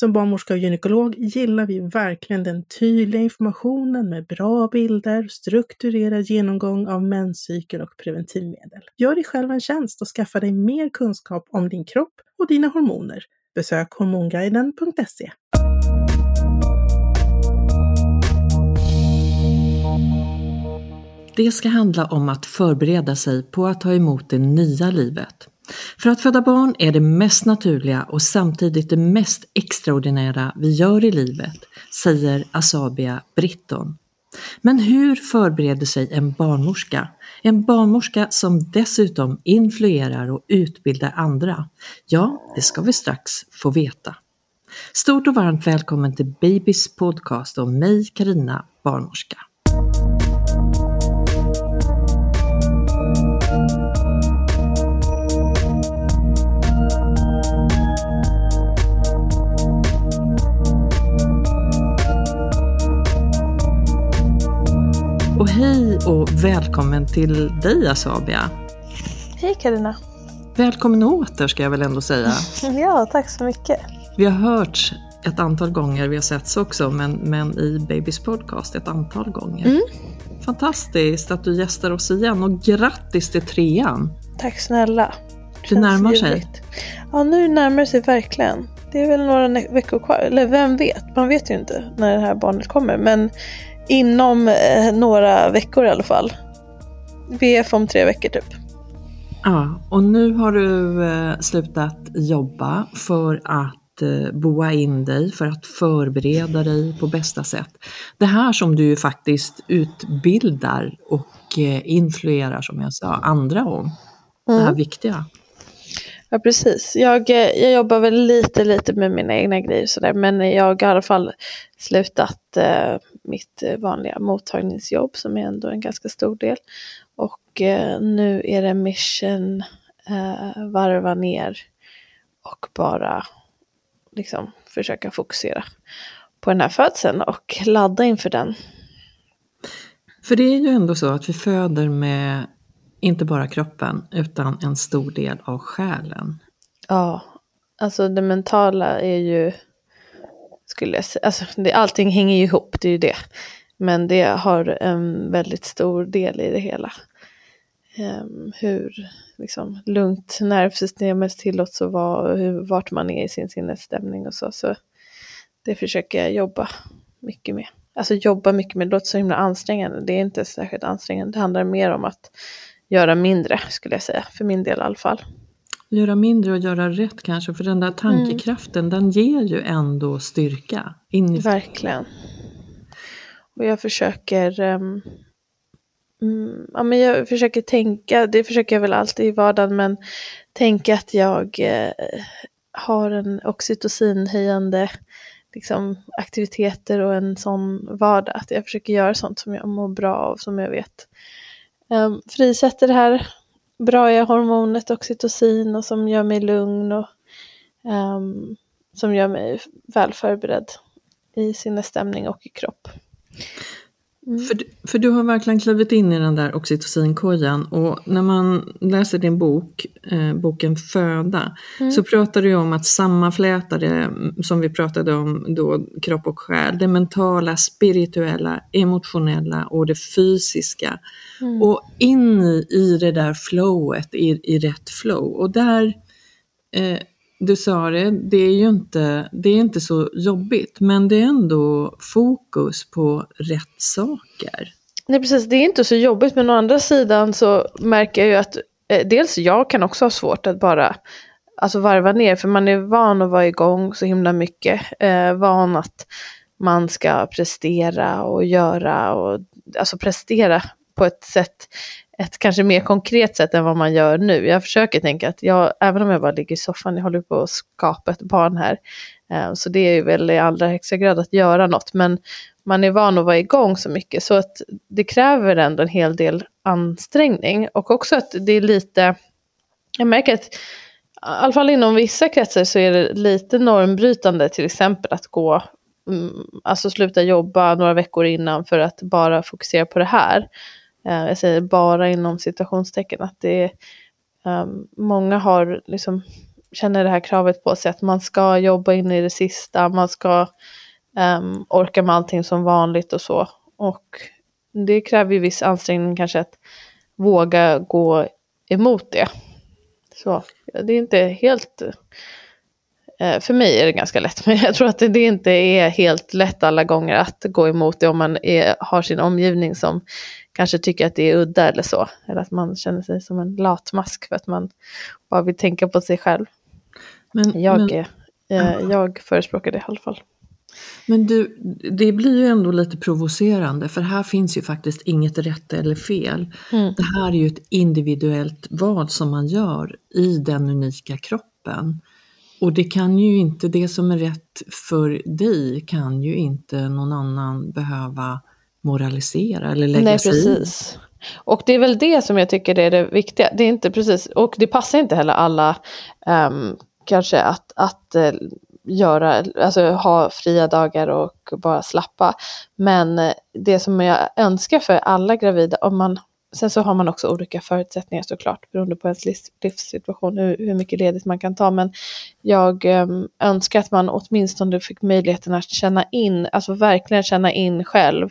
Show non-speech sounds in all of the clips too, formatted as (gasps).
Som barnmorska och gynekolog gillar vi verkligen den tydliga informationen med bra bilder, strukturerad genomgång av menscykel och preventivmedel. Gör dig själv en tjänst och skaffa dig mer kunskap om din kropp och dina hormoner. Besök hormonguiden.se. Det ska handla om att förbereda sig på att ta emot det nya livet. För att föda barn är det mest naturliga och samtidigt det mest extraordinära vi gör i livet, säger Asabia Britton. Men hur förbereder sig en barnmorska? En barnmorska som dessutom influerar och utbildar andra? Ja, det ska vi strax få veta. Stort och varmt välkommen till Babys podcast och mig Karina barnmorska. Hej och välkommen till dig Asabia. Hej Karina. Välkommen åter ska jag väl ändå säga. (laughs) Ja, tack så mycket. Vi har hört ett antal gånger, vi har setts också, men, men i Babys podcast ett antal gånger. Mm. Fantastiskt att du gästar oss igen och grattis till trean. Tack snälla. Det närmar sig. ljuvligt. Ja, nu närmar det sig verkligen. Det är väl några veckor kvar, eller vem vet? Man vet ju inte när det här barnet kommer, men inom eh, några veckor i alla fall. VF om tre veckor typ. Ja, och nu har du eh, slutat jobba för att eh, boa in dig, för att förbereda dig på bästa sätt. Det här som du ju faktiskt utbildar och eh, influerar, som jag sa, andra om. Det här Mm. viktiga. Ja precis. Jag, eh, jag jobbar väl lite lite med mina egna grejer sådär men jag har i alla fall slutat eh, mitt eh, vanliga mottagningsjobb som är ändå en ganska stor del. Och eh, nu är det mission eh, varva ner och bara liksom försöka fokusera på den här födseln och ladda inför den. För det är ju ändå så att vi föder med inte bara kroppen utan en stor del av själen. Ja, alltså det mentala är ju, skulle jag säga, alltså det, allting hänger ju ihop, det är ju det. Men det har en väldigt stor del i det hela. Um, hur liksom, lugnt nervsystemet tillåts att vara och hur, vart man är i sin sinnesstämning och så. Så det försöker jag jobba mycket med. Alltså jobba mycket med, det låter så himla ansträngande. Det är inte särskilt ansträngande, det handlar mer om att göra mindre skulle jag säga, för min del i alla fall. Göra mindre och göra rätt kanske, för den där tankekraften den ger ju ändå styrka. Inifrån. Verkligen. Och jag försöker mm, ja, men jag försöker tänka, det försöker jag väl alltid i vardagen, men tänka att jag eh, har en oxytocinhöjande liksom, aktiviteter och en sån vardag. Att jag försöker göra sånt som jag mår bra av, som jag vet um, frisätter det här braiga hormonet oxytocin och som gör mig lugn och um, som gör mig väl förberedd i sinnesstämning och i kropp. Mm. För, för du har verkligen klivit in i den där oxytocinkojan och när man läser din bok, eh, boken Föda, mm. så pratar du om att sammanfläta det mm, som vi pratade om då, kropp och själ, det mentala, spirituella, emotionella och det fysiska. Mm. Och in i, i det där flowet, i, i rätt flow. Och där eh, du sa det, det är ju inte, det är inte så jobbigt, men det är ändå fokus på rätt saker. Nej precis, det är inte så jobbigt, men å andra sidan så märker jag ju att eh, dels jag kan också ha svårt att bara alltså varva ner, för man är van att vara igång så himla mycket, eh, van att man ska prestera och göra och alltså prestera på ett sätt ett kanske mer konkret sätt än vad man gör nu. Jag försöker tänka att jag, även om jag bara ligger i soffan, jag håller på att skapa ett barn här. Eh, så det är ju väl i allra högsta grad att göra något. Men man är van att vara igång så mycket så att det kräver ändå en hel del ansträngning. Och också att det är lite, jag märker att i alla fall inom vissa kretsar så är det lite normbrytande till exempel att gå mm, Alltså sluta jobba några veckor innan för att bara fokusera på det här. Eh, jag säger bara inom citationstecken, att det är, um, många har liksom, känner det här kravet på sig att man ska jobba in i det sista, man ska um, orka med allting som vanligt och så. Och det kräver ju viss ansträngning kanske att våga gå emot det. Så det är inte helt eh, för mig är det ganska lätt, (laughs) men jag tror att det inte är helt lätt alla gånger att gå emot det om man är, har sin omgivning som kanske tycker att det är udda eller så. Eller att man känner sig som en latmask för att man bara vill tänka på sig själv. Men, jag, men, eh, jag förespråkar det i alla fall. Men du, det blir ju ändå lite provocerande för här finns ju faktiskt inget rätt eller fel. Mm. Det här är ju ett individuellt vad som man gör i den unika kroppen. Och det kan ju inte, det som är rätt för dig kan ju inte någon annan behöva moralisera eller lägga Nej, sig precis. i. Och det är väl det som jag tycker är det viktiga. Det är inte precis, och det passar inte heller alla um, kanske att, att uh, göra, alltså ha fria dagar och bara slappa. Men uh, det som jag önskar för alla gravida, om man Sen så har man också olika förutsättningar såklart beroende på ens livssituation, hur, hur mycket ledigt man kan ta. Men jag eh, önskar att man åtminstone fick möjligheten att känna in, alltså verkligen känna in själv.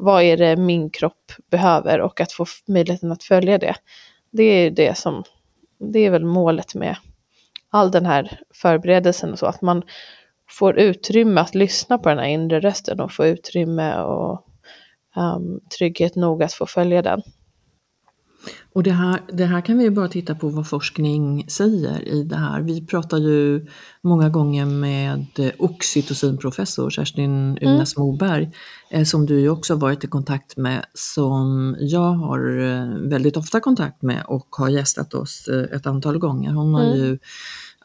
Vad är det min kropp behöver och att få möjligheten att följa det. Det är det som, det är väl målet med all den här förberedelsen och så, att man får utrymme att lyssna på den här inre rösten och få utrymme och um, trygghet nog att få följa den. Och det här, det här kan vi ju bara titta på vad forskning säger i det här. Vi pratar ju många gånger med oxytocinprofessor Kerstin Unas mm. Moberg, eh, som du ju också varit i kontakt med, som jag har eh, väldigt ofta kontakt med och har gästat oss eh, ett antal gånger. Hon har mm. ju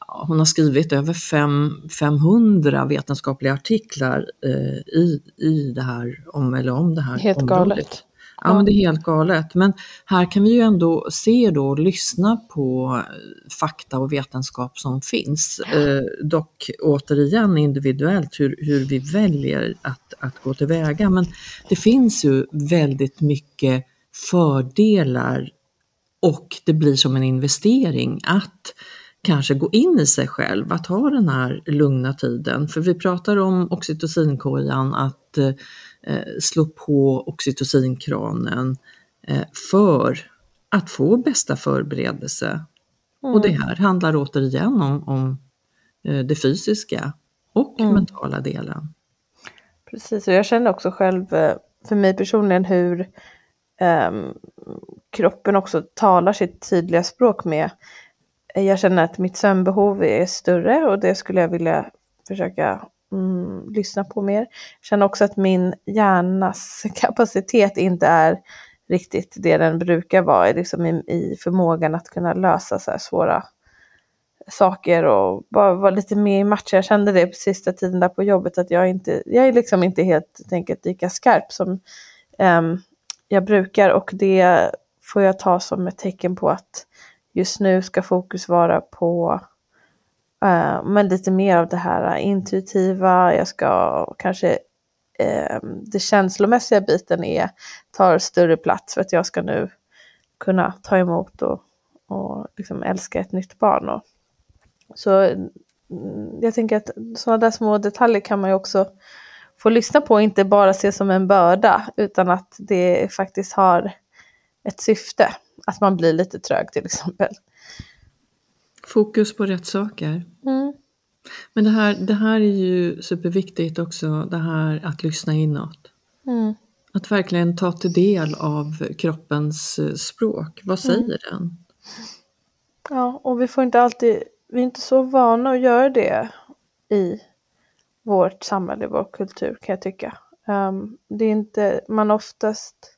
hon har skrivit över fem, 500 vetenskapliga artiklar eh, i, i det här, om, eller om det här Helt området. galet. Ja, men det är helt galet. Men här kan vi ju ändå se då och lyssna på fakta och vetenskap som finns. Eh, dock återigen individuellt hur, hur vi väljer att, att gå tillväga. Men det finns ju väldigt mycket fördelar och det blir som en investering att kanske gå in i sig själv, att ha den här lugna tiden. För vi pratar om oxytocinkojan, att eh, Eh, slå på oxytocinkranen eh, för att få bästa förberedelse. Mm. Och det här handlar återigen om, om eh, det fysiska och mm. mentala delen. Precis, och jag känner också själv för mig personligen hur um, kroppen också talar sitt tydliga språk med. Jag känner att mitt sömnbehov är större och det skulle jag vilja försöka mm, lyssna på mer. Jag känner också att min hjärnas (laughs) kapacitet inte är riktigt det den brukar vara, liksom i, i förmågan att kunna lösa så här svåra saker och bara vara lite mer i matchen. Jag kände det på sista tiden där på jobbet att jag inte, jag är liksom inte helt enkelt lika skarp som um, jag brukar och det får jag ta som ett tecken på att just nu ska fokus vara på Uh, men lite mer av det här intuitiva, jag ska kanske eh, det känslomässiga biten är, tar större plats för att jag ska nu kunna ta emot och, och liksom älska ett nytt barn. Och, så mm, jag tänker att sådana där små detaljer kan man ju också få lyssna på och inte bara se som en börda utan att det faktiskt har ett syfte. Att man blir lite trög till exempel. Fokus på rätt saker. Mm. Men det här, det här är ju superviktigt också, det här att lyssna inåt. Mm. Att verkligen ta till del av kroppens eh, språk. Vad säger mm. den? Ja, och vi får inte alltid, vi är inte så vana att göra det i vårt samhälle, vår kultur kan jag tycka. Um, det är inte, man oftast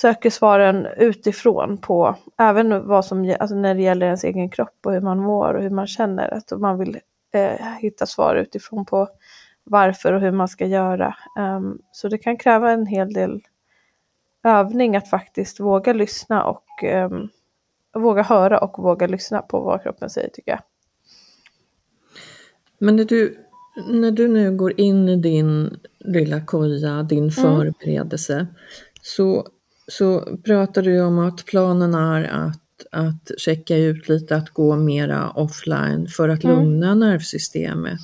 söker svaren utifrån på även vad som, alltså när det gäller ens egen kropp och hur man mår och hur man känner. Att man vill eh, hitta svar utifrån på varför och hur man ska göra. Um, så det kan kräva en hel del övning att faktiskt våga lyssna och um, våga höra och våga lyssna på vad kroppen säger tycker jag. Men när du, när du nu går in i din lilla koja, din mm. förberedelse, mm. så, så pratar du om att planen är att att checka ut lite, att gå mera offline för att mm. lugna nervsystemet.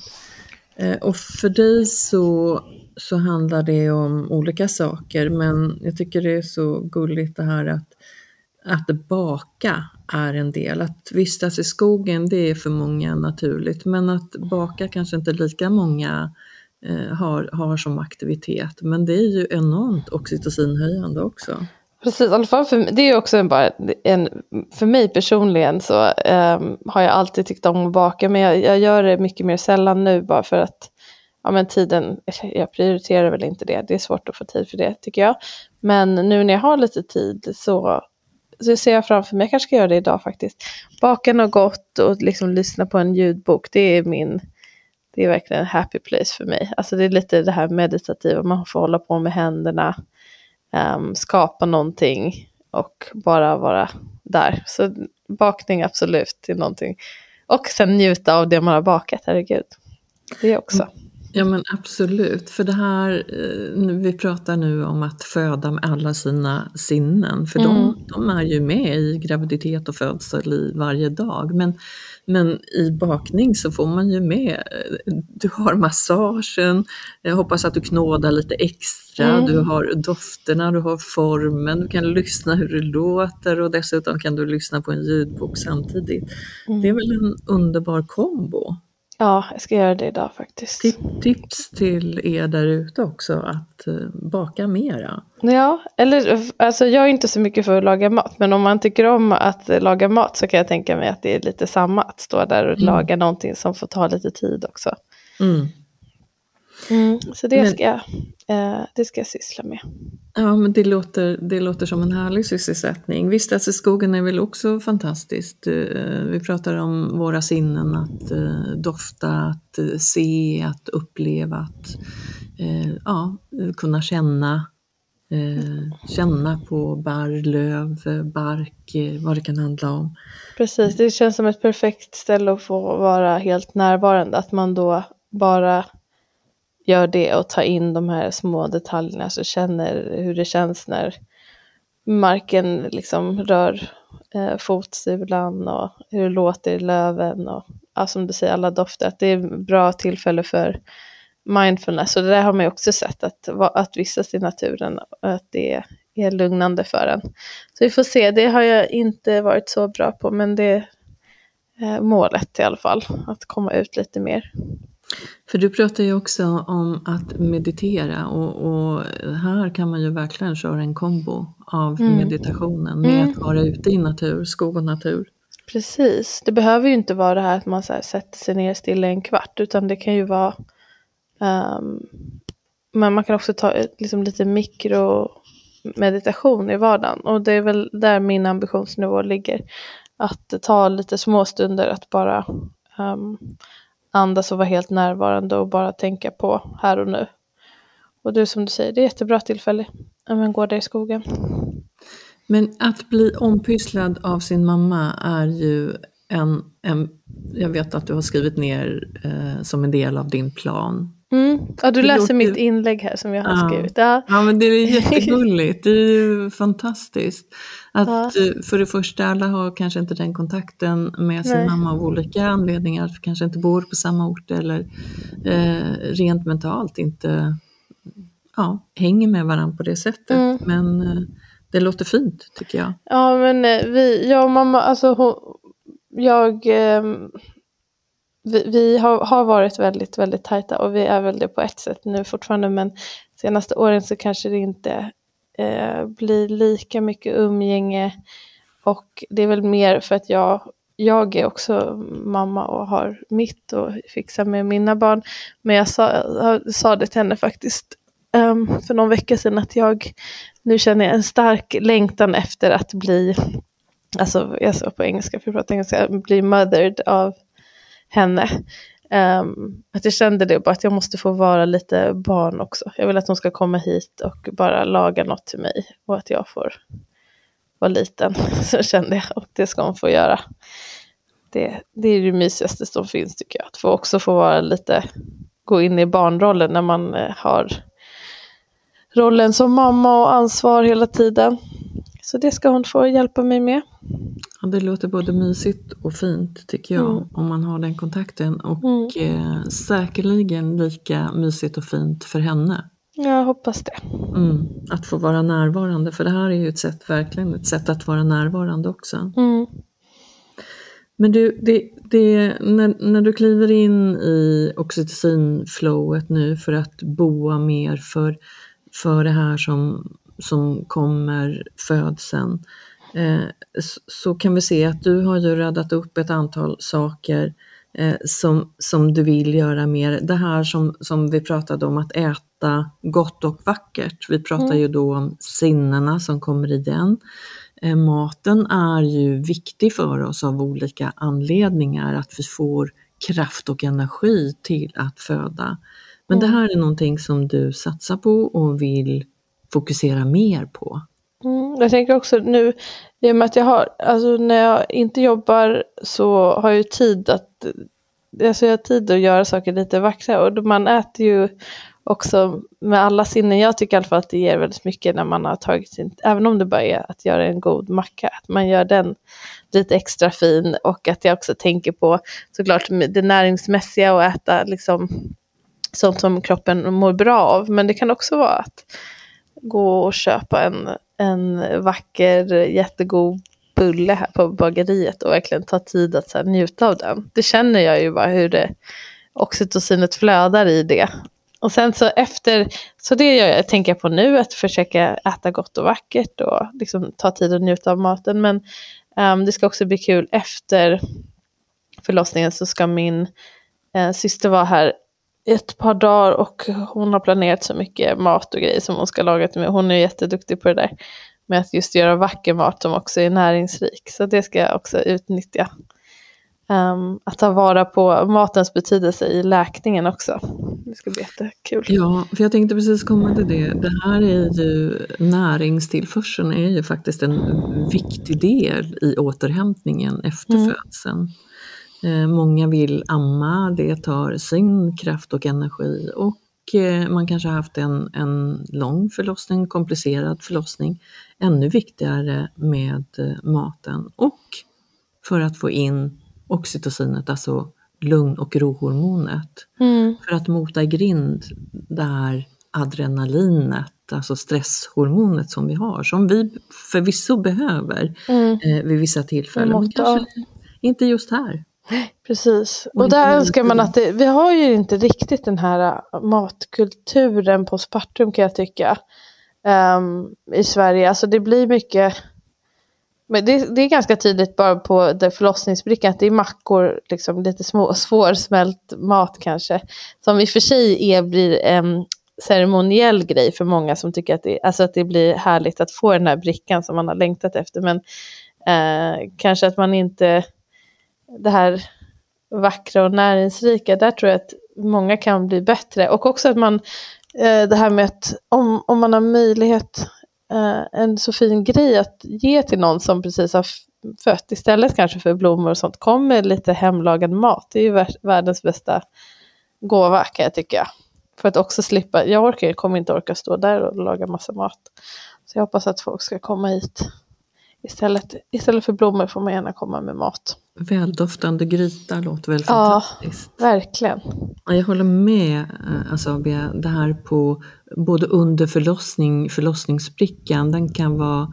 Eh, och för dig så, så handlar det om olika saker, men jag tycker det är så gulligt det här att, att baka är en del. Att vistas i skogen, det är för många naturligt, men att baka kanske inte lika många eh, har, har som aktivitet. Men det är ju enormt oxytocinhöjande också. Precis, i alla fall för, det är också en, bara en, för mig personligen så um, har jag alltid tyckt om att baka men jag, jag, gör det mycket mer sällan nu bara för att ja, men tiden, (laughs) jag prioriterar väl inte det, det är svårt att få tid för det tycker jag. Men nu när jag har lite tid så, så ser jag framför mig, jag kanske ska göra det idag faktiskt, baka något gott och liksom lyssna på en ljudbok, det är min, det är verkligen en happy place för mig. Alltså det är lite det här meditativa, man får hålla på med händerna um, skapa någonting och bara vara där. Så bakning absolut är någonting. Och sen njuta av det man har bakat, herregud. Det också. Ja men absolut, för det här, eh, vi pratar nu om att föda med alla sina sinnen, för mm. de, de, är ju med i graviditet och födsel varje dag. Men men i bakning så får man ju med, du har massagen, jag hoppas att du knådar lite extra, mm. du har dofterna, du har formen, du kan lyssna hur det låter och dessutom kan du lyssna på en ljudbok samtidigt. Mm. Det är väl en underbar kombo? Ja, jag ska göra det idag faktiskt. Tips till er där ute också att uh, baka mera. Ja, eller alltså jag är inte så mycket för att laga mat, men om man tycker om att laga mat så kan jag tänka mig att det är lite samma, att stå där och mm. laga någonting som får ta lite tid också. Mm. Mm, så det, men, ska jag, eh, det ska jag syssla med. Ja, men det låter, det låter som en härlig sysselsättning. Visst, alltså skogen är väl också fantastiskt. Eh, vi pratar om våra sinnen, att eh, dofta, att eh, se, att uppleva, att ja, kunna känna. Känna på barr, löv, bark, vad det kan handla om. Precis, det känns som ett perfekt ställe att få vara helt närvarande. Att man då bara gör det och tar in de här små detaljerna så känner hur det känns när marken liksom rör eh, fotsulan och hur det låter i löven och ja, som du säger alla dofter. Att det är bra tillfälle för mindfulness och det där har man ju också sett att, att vistas i naturen och att det är lugnande för en. Så vi får se, det har jag inte varit så bra på men det är eh, målet i alla fall, att komma ut lite mer. För du pratar ju också om att meditera och, och, här kan man ju verkligen köra en kombo av mm. meditationen med mm. att vara ute i natur, skog och natur. Precis, det behöver ju inte vara det här att man så sätter sig ner stilla en kvart utan det kan ju vara um, men man kan också ta liksom lite mikromeditation i vardagen och det är väl där min ambitionsnivå ligger. Att ta lite små stunder att bara um, andas och vara helt närvarande och bara tänka på här och nu. Och du som du säger, det är ett jättebra tillfälle. att gå där i skogen. Men att bli ompysslad av sin mamma är ju en, en, jag vet att du har skrivit ner eh, som en del av din plan. Mm. Ja, du läser mitt inlägg här som jag har Ja. skrivit. Ja. Ja, men det är jättegulligt. Det är ju (laughs) fantastiskt. Att Ja. eh, för det första, alla har kanske inte den kontakten med sin Nej. mamma av olika anledningar. Kanske inte bor på samma ort eller eh, rent mentalt inte ja, hänger med varandra på det sättet. Mm. Men eh, det låter fint tycker jag. Ja men eh, vi, jag och mamma, alltså hon, jag, ehm, vi, vi har, har varit väldigt, väldigt tajta och vi är väl det på ett sätt nu fortfarande men senaste åren så kanske det inte eh, blir lika mycket umgänge. Och det är väl mer för att jag, jag är också mamma och har mitt och fixar med mina barn. Men jag sa, jag sa det till henne faktiskt um, för någon vecka sedan att jag nu känner jag en stark längtan efter att bli, alltså jag sa på engelska, för jag pratar engelska, bli mothered av henne. Um, att jag kände det bara att jag måste få vara lite barn också. Jag vill att hon ska komma hit och bara laga något till mig och att jag får vara liten. (laughs) Så kände jag och det ska hon få göra. Det, det är det mysigaste som finns tycker jag. Att få också få vara lite, gå in i barnrollen när man eh, har rollen som mamma och ansvar hela tiden. Så det ska hon få hjälpa mig med. Ja, det låter både mysigt och fint tycker jag, Mm. om man har den kontakten. Och Mm. eh, säkerligen lika mysigt och fint för henne. Jag hoppas det. Mm, att få vara närvarande, för det här är ju ett sätt, verkligen ett sätt att vara närvarande också. Mm. Men du, det, det, när, när du kliver in i oxytocinflowet nu för att boa mer för, för det här som, som kommer födseln, eh, så, kan vi se att du har ju radat upp ett antal saker eh, som, som du vill göra mer. Det här som, som vi pratade om, att äta gott och vackert. Vi pratar Mm. ju då om sinnena som kommer igen. Eh, Maten är ju viktig för oss av olika anledningar, att vi får kraft och energi till att föda. Men det Mm. här är någonting som du satsar på och vill fokusera mer på. Mm. Jag tänker också nu, i och med att jag har, alltså när jag inte jobbar så har jag ju tid att, alltså jag har tid att göra saker lite vackrare och man äter ju också med alla sinnen. Jag tycker i alla fall att det ger väldigt mycket när man har tagit sin, även om det bara är att göra en god macka, att man gör den lite extra fin och att jag också tänker på såklart det näringsmässiga och äta liksom sånt som kroppen mår bra av. Men det kan också vara att gå och köpa en, en vacker jättegod bulle här på bageriet och verkligen ta tid att så här, njuta av den. Det känner jag ju bara hur det oxytocinet flödar i det. Och sen så efter, så det gör jag, tänker jag på nu, att försöka äta gott och vackert och liksom ta tid att njuta av maten. Men um, det ska också bli kul efter förlossningen så ska min eh, syster vara här ett par dagar och hon har planerat så mycket mat och grejer som hon ska laga till mig. Hon är jätteduktig på det där med att just göra vacker mat som också är näringsrik. Så det ska jag också utnyttja. Ehm, att ta vara på matens betydelse i läkningen också. Det ska bli jättekul. Ja, för jag tänkte precis komma till det. Det här är ju, näringstillförseln är ju faktiskt en viktig del i återhämtningen efter Mm. födseln. Eh, många vill amma, det tar sin kraft och energi och eh, man kanske har haft en, en lång förlossning, komplicerad förlossning. Ännu viktigare med eh, maten och för att få in oxytocinet, alltså lugn och rohormonet Mm, för att mota i grind det här adrenalinet, alltså stresshormonet som vi har, som vi förvisso behöver mm, eh, vid vissa tillfällen, men kanske inte just här. Precis. Och där önskar man att det, vi har ju inte riktigt den här äh, matkulturen på Spartum kan jag tycka. ehm, I Sverige, alltså det blir mycket men det, det är ganska tydligt bara på det förlossningsbrickan att det är mackor, liksom lite små, (laughs) svårsmält mat kanske. Som i och för sig är, blir en ceremoniell grej för många som tycker att det, alltså att det blir härligt att få den här brickan som man har längtat efter. Men eh, kanske att man inte, det här vackra och näringsrika, där tror jag att många kan bli bättre. Och också att man, eh, det här med att om, om man har möjlighet, eh, en så fin grej att ge till någon som precis har fött. Istället kanske för blommor och sånt, kom med lite hemlagad mat. Det är ju världens bästa gåva kan jag tycka. För att också slippa, jag orkar, kommer inte orka stå där och laga massa mat. Så jag hoppas att folk ska komma hit. Istället, istället för blommor får man gärna komma med mat. Väldoftande gryta låter väl Ja, fantastiskt. verkligen. Ja, jag håller med eh, alltså, Bea, det här på både under förlossning, förlossningsbrickan, den kan vara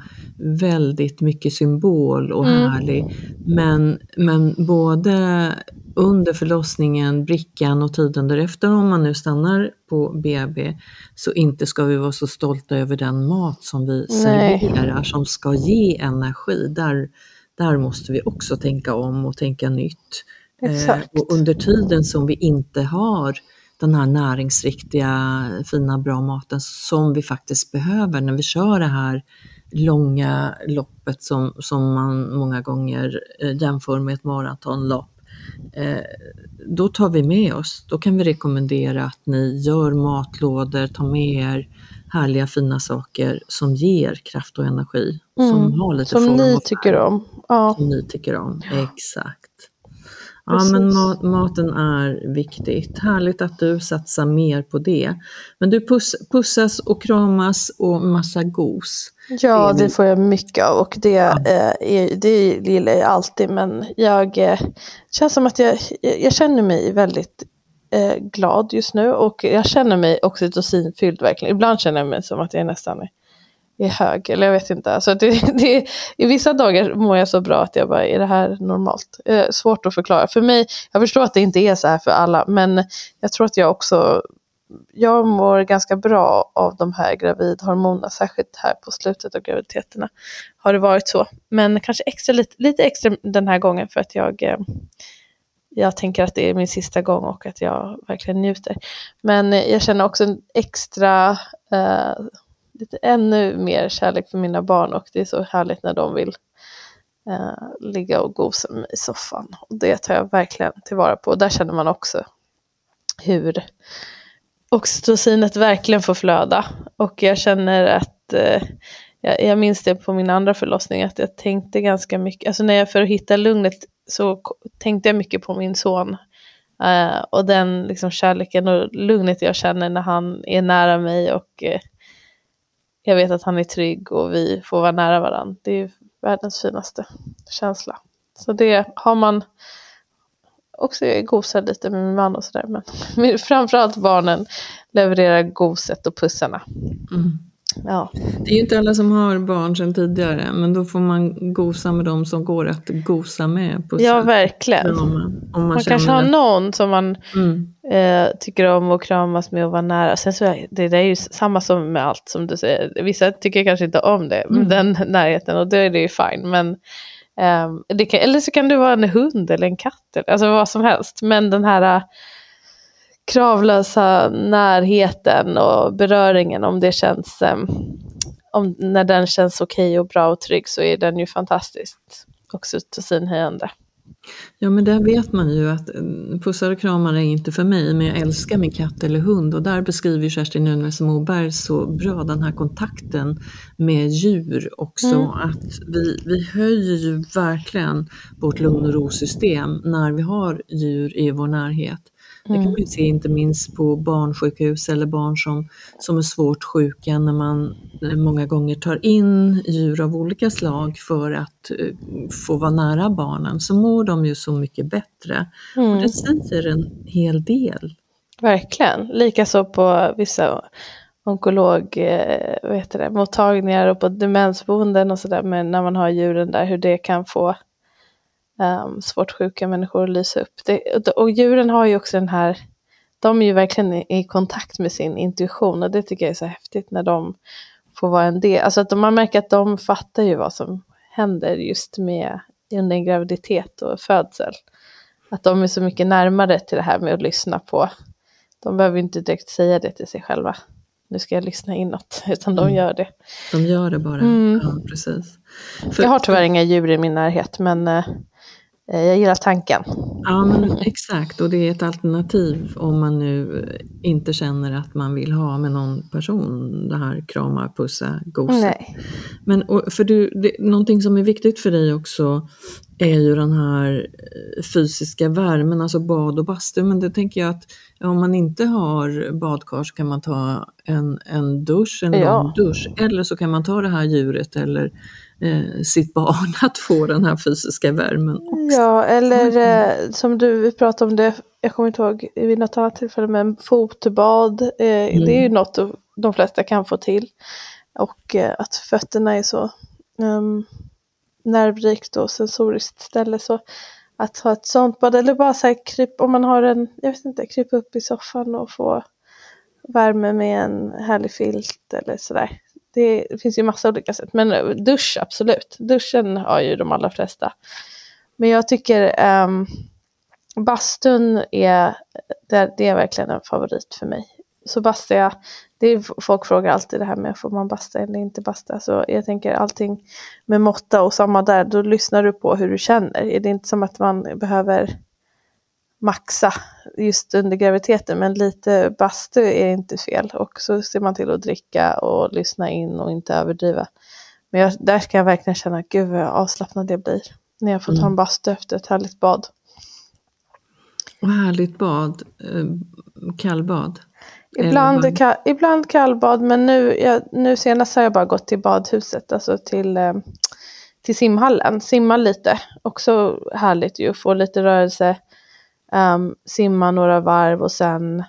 väldigt mycket symbol och Mm. härlig. Men, men både under förlossningen, brickan och tiden därefter, om man nu stannar på BB, så inte ska vi vara så stolta över den mat som vi Nej. serverar, som ska ge energi. Där, där måste vi också tänka om och tänka nytt. Eh, och under tiden som vi inte har den här näringsriktiga, fina, bra maten som vi faktiskt behöver när vi kör det här långa loppet som, som man många gånger eh, jämför med ett maratonlopp. Eh, då tar vi med oss, då kan vi rekommendera att ni gör matlådor, ta med er härliga fina saker som ger kraft och energi. Som Mm. har lite Som form ni tycker om. Ja, som ni tycker om. Exakt. Ja, men mat, maten är viktigt. Härligt att du satsar mer på det. Men du puss, pussas och kramas och massa gos. ja Det får jag mycket av och det, eh, är, det gillar jag alltid. Men jag eh, känns som att jag, jag, jag känner mig väldigt eh, glad just nu och jag känner mig oxytocinfylld verkligen. Ibland känner jag mig som att jag nästan är, är hög, eller jag vet inte. Alltså det, (laughs) det, I vissa dagar mår jag så bra att jag bara, är det här normalt? Eh, svårt att förklara. För mig, jag förstår att det inte är så här för alla, men jag tror att jag också jag mår ganska bra av de här gravidhormonerna, särskilt här på slutet av graviditeterna har det varit så. Men kanske extra, lite, lite extra den här gången för att jag, eh, jag tänker att det är min sista gång och att jag verkligen njuter. Men eh, jag känner också en extra, eh, lite ännu mer kärlek för mina barn och det är så härligt när de vill eh, ligga och gosa med mig i soffan. Och det tar jag verkligen tillvara på. Och där känner man också hur oxytocinet verkligen får flöda. Och jag känner att, eh, jag, jag minns det på min andra förlossning, att jag tänkte ganska mycket, alltså när jag för att hitta lugnet så tänkte jag mycket på min son. Uh, och den liksom kärleken och lugnet jag känner när han är nära mig och uh, jag vet att han är trygg och vi får vara nära varandra. Det är världens finaste känsla. Så det har man också jag gosar lite med min man och sådär. Men, men (laughs) framförallt barnen levererar goset och pussarna. Mm. Ja, Det är ju inte alla som har barn sedan tidigare, men då får man gosa med dem som går att gosa med. Pussa, ja verkligen. om man, Man känner kanske har någon som man Mm. eh, tycker om att kramas med och vara nära. Sen så är det, det är ju samma som med allt som du säger. Vissa tycker kanske inte om det, Mm. den närheten och då är det ju fine. Men, det kan, eller så kan du vara en hund eller en katt, eller, alltså vad som helst. Men den här eh, kravlösa närheten och beröringen, om det känns, om, när den känns okej och bra och trygg så är den ju fantastiskt oxytocinhöjande. Ja, men där vet man ju att pussar och kramar är inte för mig, men jag älskar min katt eller hund och där beskriver Kerstin Nunez Moberg så bra den här kontakten med djur också, Mm. att vi, vi höjer ju verkligen vårt lugn och ro-system när vi har djur i vår närhet. Det kan man ju se inte minst på barnsjukhus eller barn som, som är svårt sjuka när man eh, många gånger tar in djur av olika slag för att eh, få vara nära barnen så mår de ju så mycket bättre. Och det säger en hel del. Verkligen. Likaså på vissa onkolog, eh, vad heter det, mottagningar och på demensboenden och sådär. Men när man har djuren där, hur det kan få um, svårt sjuka människor att lysa upp. Det, och djuren har ju också den här, de är ju verkligen i, i kontakt med sin intuition och det tycker jag är så häftigt när de får vara en del. Alltså att de, man märker att de fattar ju vad som händer just med under en graviditet och födsel. Att de är så mycket närmare till det här med att lyssna på de behöver inte direkt säga det till sig själva. Nu ska jag lyssna inåt, (laughs) utan de gör det. De gör det bara. Mm. Ja, precis. För- Jag har tyvärr inga djur i min närhet, men eh, jag gillar tanken. Ja, men exakt. Och det är ett alternativ om man nu eh, inte känner att man vill ha med någon person det här krama, pussa, gosa. Nej. Men och, för du, det, någonting som är viktigt för dig också är ju den här eh, fysiska värmen, alltså bad och bastu. Men det tänker jag att om man inte har badkar så kan man ta en, en dusch, en Ja. lång dusch. Eller så kan man ta det här djuret eller eh, sitt barn (laughs) att få den här fysiska värmen också. Ja, eller eh, som du pratade om det, jag kommer inte ihåg vid något annat tillfälle, men fotbad, eh, det är ju något de- de flesta kan få till. Och eh, att fötterna är så um, nervrikt och sensoriskt ställe så att ha ett sånt bad eller bara så här kryp, om man har en, jag vet inte, krypa upp i soffan och få värme med en härlig filt eller sådär. Det, finns ju massa olika sätt, men dusch absolut. Duschen har ju de allra flesta. Men jag tycker um, bastun är, det, det är verkligen en favorit för mig. Så bastar jag, det är, folk frågar alltid det här med får man basta eller inte basta. Så jag tänker allting med måtta och samma där, då lyssnar du på hur du känner. Är det inte som att man behöver maxa just under graviditeten men lite bastu är inte fel och så ser man till att dricka och lyssna in och inte överdriva. Men jag, där ska jag verkligen känna, gud vad avslappnad det blir när jag får ta en bastu efter ett härligt bad. Och härligt bad, eh, kallbad. Ibland, ka, ibland kallbad men nu, jag, nu senast har jag bara gått till badhuset, alltså till, eh, till simhallen, simma lite. Också härligt ju, få lite rörelse, ehm, simma några varv och sen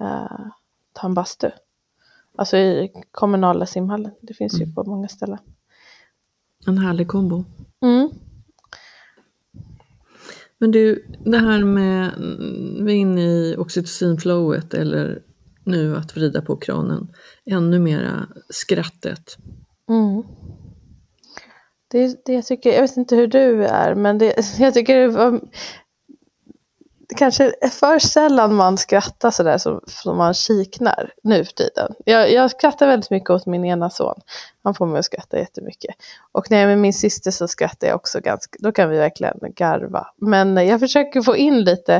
eh, ta en bastu. Alltså i kommunala simhallen, det finns ju på många ställen. En härlig kombo. Mm. Men du, det här med, mm, vi är inne i oxytocinflowet eller nu att vrida på kranen, ännu mera skrattet. Mm. Det, det jag tycker, jag vet inte hur du är, men det, (laughs) jag tycker det var kanske är för sällan man skrattar sådär som, som man kiknar nu för tiden. Jag, jag skrattar väldigt mycket åt min ena son. Han får mig att skratta jättemycket. Och när jag är med min syster så skrattar jag också ganska, då kan vi verkligen garva. Men jag försöker få in lite,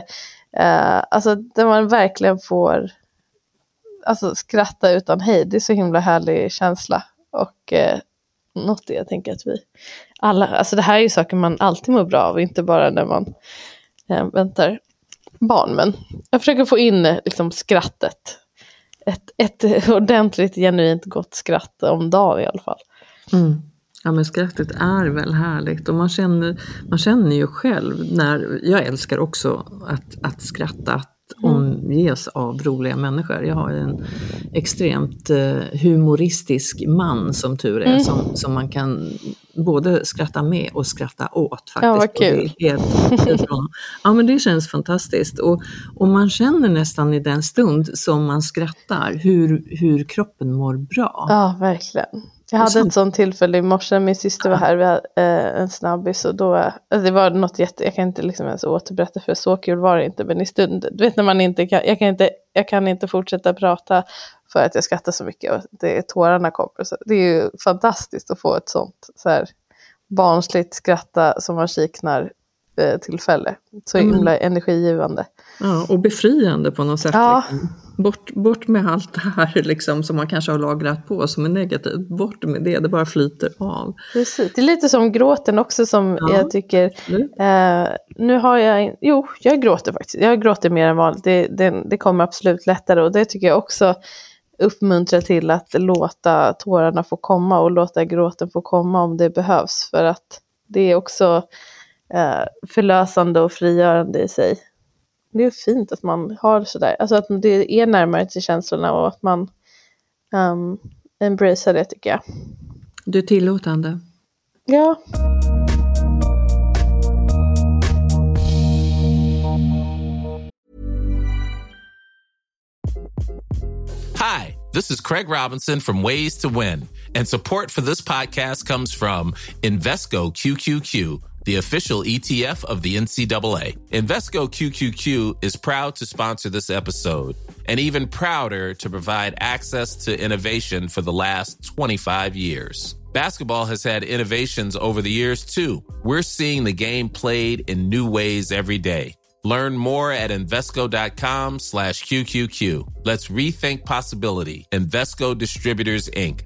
eh, alltså där man verkligen får alltså, skratta utan hejd. Det är så himla härlig känsla. Och eh, något jag tänker att vi alla, alltså det här är ju saker man alltid mår bra av, inte bara när man eh, väntar barn. Men jag försöker få in liksom, skrattet. Ett, ett ordentligt genuint gott skratt om dagen i alla fall. Mm. Ja men skrattet är väl härligt och man känner, man känner ju själv när, jag älskar också att, att skratta, att omges av roliga människor. Jag har en extremt eh, humoristisk man som tur är, som, som man kan både skratta med och skratta åt faktiskt. Ja, vad Och det är kul. Bra. ja men det känns fantastiskt och, och man känner nästan i den stund som man skrattar hur, hur kroppen mår bra. Ja, verkligen. Jag hade ett sånt tillfälle i morse, min syster var här, vi hade eh, en snabbis och då, alltså det var något jätte, jag kan inte liksom ens återberätta för så kul var det inte, men i stunden, du vet när man inte kan, jag kan inte, jag kan inte fortsätta prata för att jag skrattar så mycket och det, tårarna kommer. Så det är ju fantastiskt att få ett sånt så här barnsligt skratta som man kiknar eh, tillfälle. Så Mm. himla energigivande. Ja, och befriande på något sätt. Ja. Liksom. Bort, bort med allt det här liksom, som man kanske har lagrat på som är negativt. Bort med det, det bara flyter av. Precis. Det är lite som gråten också som Ja. jag tycker. Eh, nu har jag, jo, jag gråter faktiskt. Jag gråter mer än vanligt. Det, det, det kommer absolut lättare och det tycker jag också uppmuntrar till att låta tårarna få komma och låta gråten få komma om det behövs. För att det är också eh, förlösande och frigörande i sig. Det är fint att man har sådär, alltså att det är närmare till känslorna och att man um, embracear det tycker jag. Du är tillåtande. Ja, Hi, this is Craig Robinson from Ways to Win, and support for this podcast comes from Invesco QQQ, the official ETF of the NCAA. Invesco QQQ is proud to sponsor this episode and even prouder to provide access to innovation for the last 25 years. Basketball has had innovations over the years too. We're seeing the game played in new ways every day. Learn more at Invesco.com slash QQQ. Let's rethink possibility. Investco Distributors, Inc.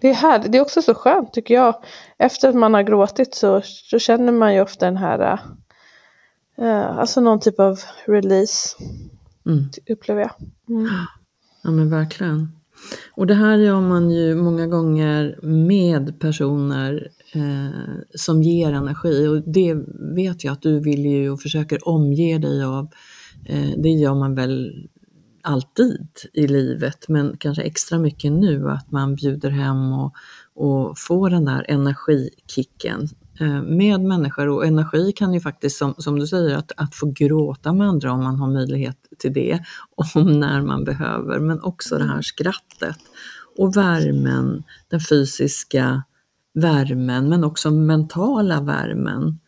Det är, här, det är också så skönt tycker jag. Efter att man har gråtit så, så känner man ju ofta den här, uh, alltså någon typ av release. Mm. Upplever jag. Mm. Ja men verkligen. Och det här gör man ju många gånger med personer eh, som ger energi och det vet jag att du vill ju och försöker omge dig av. Eh, det gör man väl alltid i livet men kanske extra mycket nu att man bjuder hem och, och får den där energikicken eh, med människor och energi kan ju faktiskt som, som du säger att, att få gråta med andra om man har möjlighet till det, (laughs) om när man behöver, men också det här skrattet och värmen, den fysiska värmen men också mentala värmen.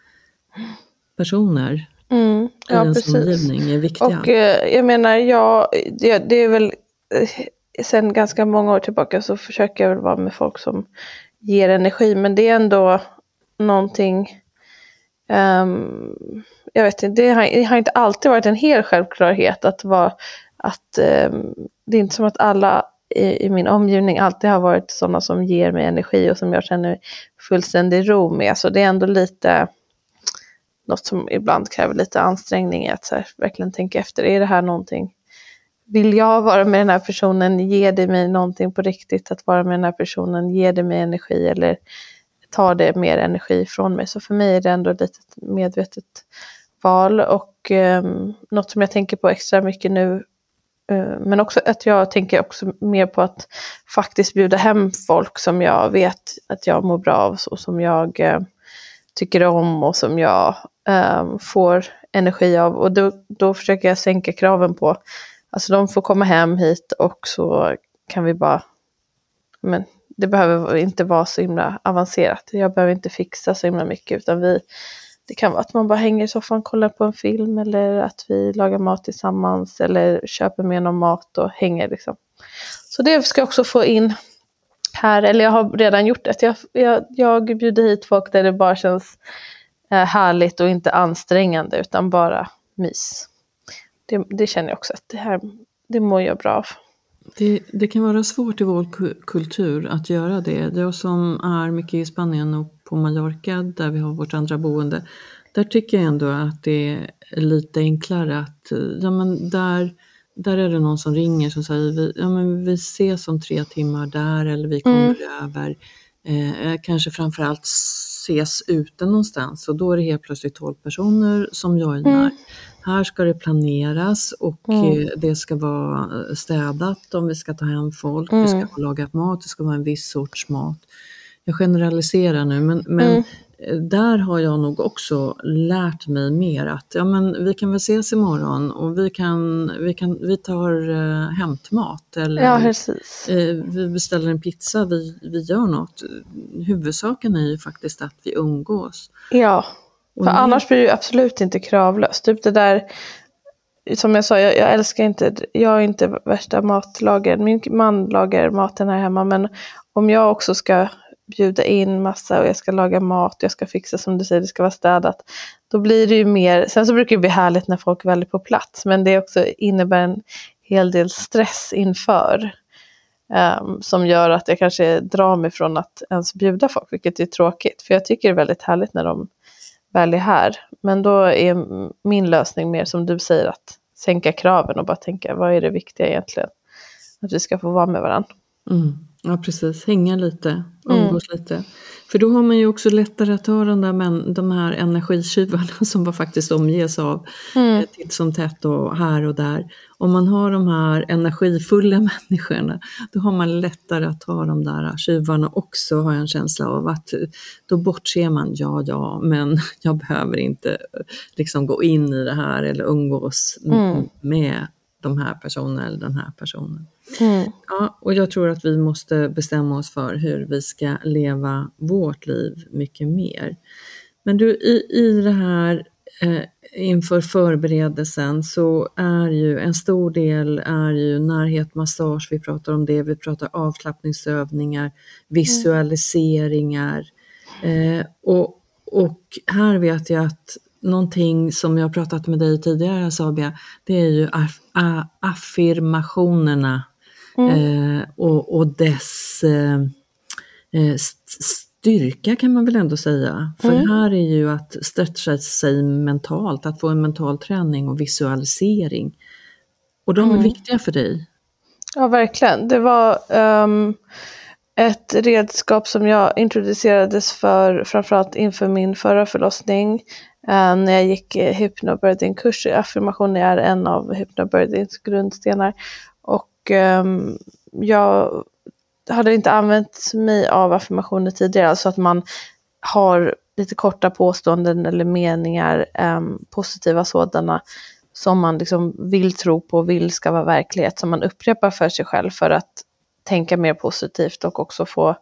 Personer Mm, i ja, ens precis. omgivning är viktiga. Och eh, jag menar, jag, det, är väl eh, sen ganska många år tillbaka så försöker jag väl vara med folk som ger energi, men det är ändå någonting ehm, jag vet inte, det har, det har inte alltid varit en hel självklarhet att vara, att ehm, det är inte som att alla i, i min omgivning alltid har varit sådana som ger mig energi och som jag känner fullständig ro med, så det är ändå lite något som ibland kräver lite ansträngning att så här, verkligen tänka efter, är det här någonting? Vill jag vara med den här personen, ger det mig någonting på riktigt att vara med den här personen, ger det mig energi eller tar det mer energi från mig. Så för mig är det ändå ett litet medvetet val och eh, något som jag tänker på extra mycket nu eh, men också att jag tänker också mer på att faktiskt bjuda hem folk som jag vet att jag mår bra av och som jag eh, tycker om och som jag eh, får energi av. Och då, då försöker jag sänka kraven på, alltså de får komma hem hit och så kan vi bara, men det behöver inte vara så himla avancerat. Jag behöver inte fixa så himla mycket utan vi, det kan vara att man bara hänger i soffan och kollar på en film eller att vi lagar mat tillsammans eller köper med någon mat och hänger liksom. Så det ska jag också få in här, eller jag har redan gjort det. Jag, jag, jag bjuder hit folk där det bara känns eh, härligt och inte ansträngande utan bara mys. Det, det känner jag också att det här, det mår jag bra av. Det, det kan vara svårt i vår kultur att göra det. Jag som är mycket i Spanien och på Mallorca där vi har vårt andra boende. Där tycker jag ändå att det är lite enklare att, ja men där, där är det någon som ringer som säger vi, ja men vi ses om tre timmar där eller vi kommer över. Eh, kanske framförallt ses ute någonstans. Och då är det helt plötsligt 12 personer som joinar. Här ska det planeras och eh, det ska vara eh, städat om vi ska ta hem folk, vi ska ha lagat mat, det ska vara en viss sorts mat. Jag generaliserar nu men, men eh, där har jag nog också lärt mig mer att ja, men vi kan väl ses imorgon och vi, kan, vi, kan, vi tar uh, hämtmat eller Ja, eh, vi beställer en pizza, vi, vi gör något. Huvudsaken är ju faktiskt att vi umgås. Ja, Och för nu- annars blir det ju absolut inte kravlöst. Typ det där, som jag sa, jag, jag älskar inte, jag är inte värsta matlagaren. Min man lagar maten här hemma, men om jag också ska bjuda in massa och jag ska laga mat och jag ska fixa som du säger, det ska vara städat. Då blir det ju mer, sen så brukar det bli härligt när folk väl är på plats, men det också innebär en hel del stress inför. Um, som gör att jag kanske drar mig från att ens bjuda folk, vilket är tråkigt. För jag tycker det är väldigt härligt när de väl är här. Men då är min lösning mer som du säger att sänka kraven och bara tänka vad är det viktiga egentligen? Att vi ska få vara med varandra. Mm. Ja, precis. Hänga lite, umgås mm. lite. För då har man ju också lättare att ta de, där, men, de här energitjuvarna (laughs) som man faktiskt omges av mm. Eh, titt som tätt och här och där. Om man har de här energifulla (laughs) människorna, då har man lättare att ta de där tjuvarna också, har jag en känsla av. att Då bortser man, ja, ja, men (laughs) jag behöver inte liksom gå in i det här eller umgås mm. med de här personerna eller den här personen. Mm. Ja, och jag tror att vi måste bestämma oss för hur vi ska leva vårt liv mycket mer. Men du, i, i det här eh, inför förberedelsen så är ju en stor del är ju närhet, massage, vi pratar om det, vi pratar avslappningsövningar, visualiseringar. Eh, och, och här vet jag att någonting som jag pratat med dig tidigare Sabia, det är ju aff affirmationerna mm. eh, och, och, dess eh, eh styrka kan man väl ändå säga. För mm. här är ju att stretcha sig mentalt, att få en mental träning och visualisering. Och de är mm. viktiga för dig. Ja, verkligen. Det var um, ett redskap som jag introducerades för framförallt inför min förra förlossning. Uh, när jag gick uh, hypnobirthing-kurs. Affirmation är en av hypnobirthings grundstenar. Och um, jag hade inte använt mig av affirmationer tidigare, alltså att man har lite korta påståenden eller meningar, um, positiva sådana, som man liksom vill tro på vill ska vara verklighet, som man upprepar för sig själv för att tänka mer positivt och också få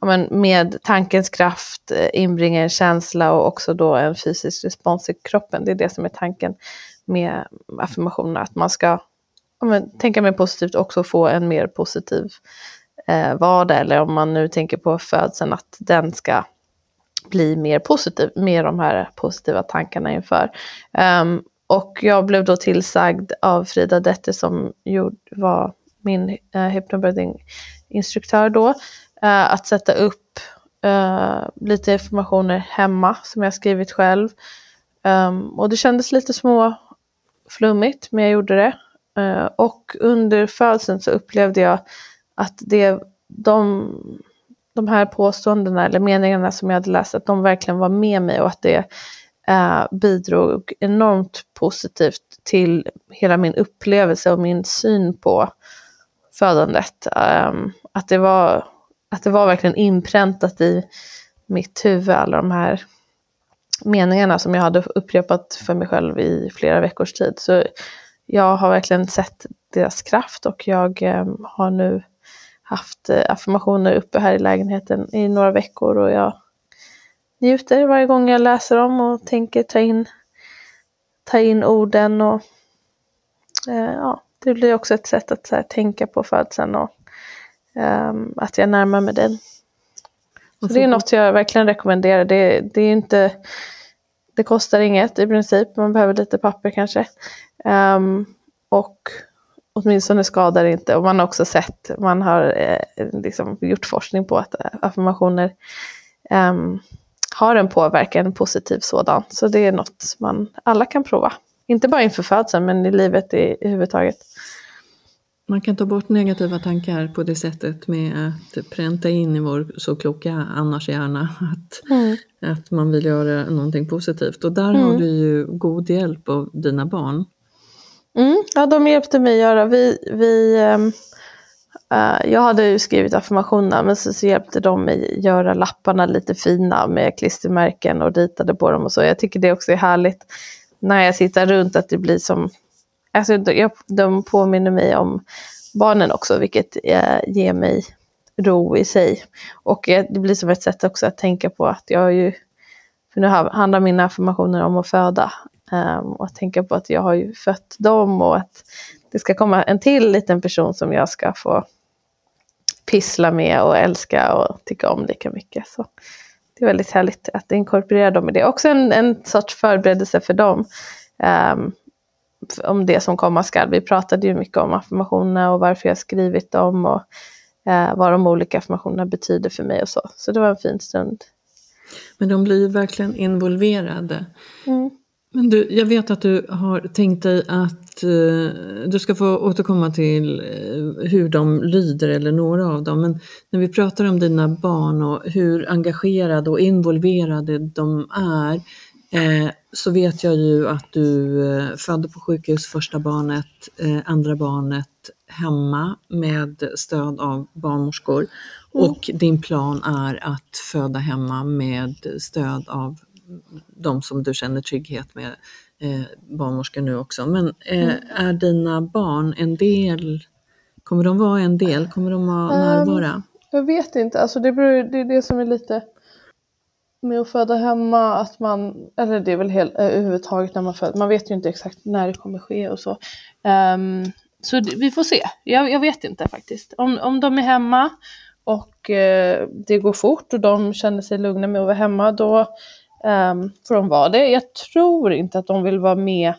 ja, men med tankens kraft eh, inbringa en känsla och också då en fysisk respons i kroppen. Det är det som är tanken med affirmationerna, att man ska men, tänka mer positivt och också få en mer positiv eh, vardag eller om man nu tänker på födseln att den ska bli mer positiv med de här positiva tankarna inför. Um, och jag blev då tillsagd av Frida Detter som gjord, var min uh, hypnobirthing-instruktör då, uh, att sätta upp uh, lite informationer hemma som jag skrivit själv. Um, och det kändes lite små flummigt, men jag gjorde det. Eh, och under födseln så upplevde jag att det, de, de här påståendena eller meningarna som jag hade läst, att de verkligen var med mig och att det eh, bidrog enormt positivt till hela min upplevelse och min syn på födandet. Um, att, det var, att det var verkligen inpräntat i mitt huvud, alla de här meningarna som jag hade upprepat för mig själv i flera veckors tid. Så jag har verkligen sett deras kraft och jag um, har nu haft eh, affirmationer uppe här i lägenheten i några veckor och jag njuter varje gång jag läser dem och tänker ta in, ta in orden och eh, ja, det blir också ett sätt att här, tänka på födseln och eh, att jag närmar mig den. Så det är något jag verkligen rekommenderar. Det, det är inte, det kostar inget i princip, man behöver lite papper kanske. Um, och åtminstone skadar det inte. Och man har också sett, man har eh, liksom gjort forskning på att affirmationer eh, har en påverkan, en positiv sådan. Så det är något man alla kan prova. Inte bara inför födseln, men i livet i, i huvudtaget. Man kan ta bort negativa tankar på det sättet med att pränta in i vår så kloka annars hjärna att, mm. att man vill göra någonting positivt. Och där mm. har du ju god hjälp av dina barn. Mm, ja, de hjälpte mig att göra. Vi, vi, äh, jag hade ju skrivit affirmationerna men så, så hjälpte de mig göra lapparna lite fina med klistermärken och ritade på dem och så. Jag tycker det också är härligt när jag sitter runt att det blir som, alltså de, de påminner mig om barnen också vilket äh, ger mig ro i sig. Och äh, det blir som ett sätt också att tänka på att jag har ju, för nu handlar mina affirmationer om att föda. Um, och att tänka på att jag har ju fött dem och att det ska komma en till liten person som jag ska få pyssla med och älska och tycka om lika mycket. Så det är väldigt härligt att inkorporera dem i det. Också en, en sorts förberedelse för dem. Um, om det som komma skall. Vi pratade ju mycket om affirmationerna och varför jag skrivit dem och uh, vad de olika affirmationerna betyder för mig och så. Så det var en fin stund. Men de blir ju verkligen involverade. Mm. Men du, jag vet att du har tänkt dig att eh, du ska få återkomma till eh, hur de lyder, eller några av dem. Men när vi pratar om dina barn och hur engagerade och involverade de är, eh, så vet jag ju att du eh, födde på sjukhus första barnet, eh, andra barnet hemma med stöd av barnmorskor. Och din plan är att föda hemma med stöd av de som du känner trygghet med, eh, barnmorskor nu också. Men eh, är dina barn en del, kommer de vara en del, kommer de vara Ehm, närvara? Jag vet inte, alltså det, beror, det är det som är lite med att föda hemma, att man, eller det är väl helt, överhuvudtaget när man föder, man vet ju inte exakt när det kommer ske och så. Ehm, så vi får se, jag, jag vet inte faktiskt. Om, om de är hemma och eh, det går fort och de känner sig lugna med att vara hemma, då Um, får de vara det. Jag tror inte att de vill vara med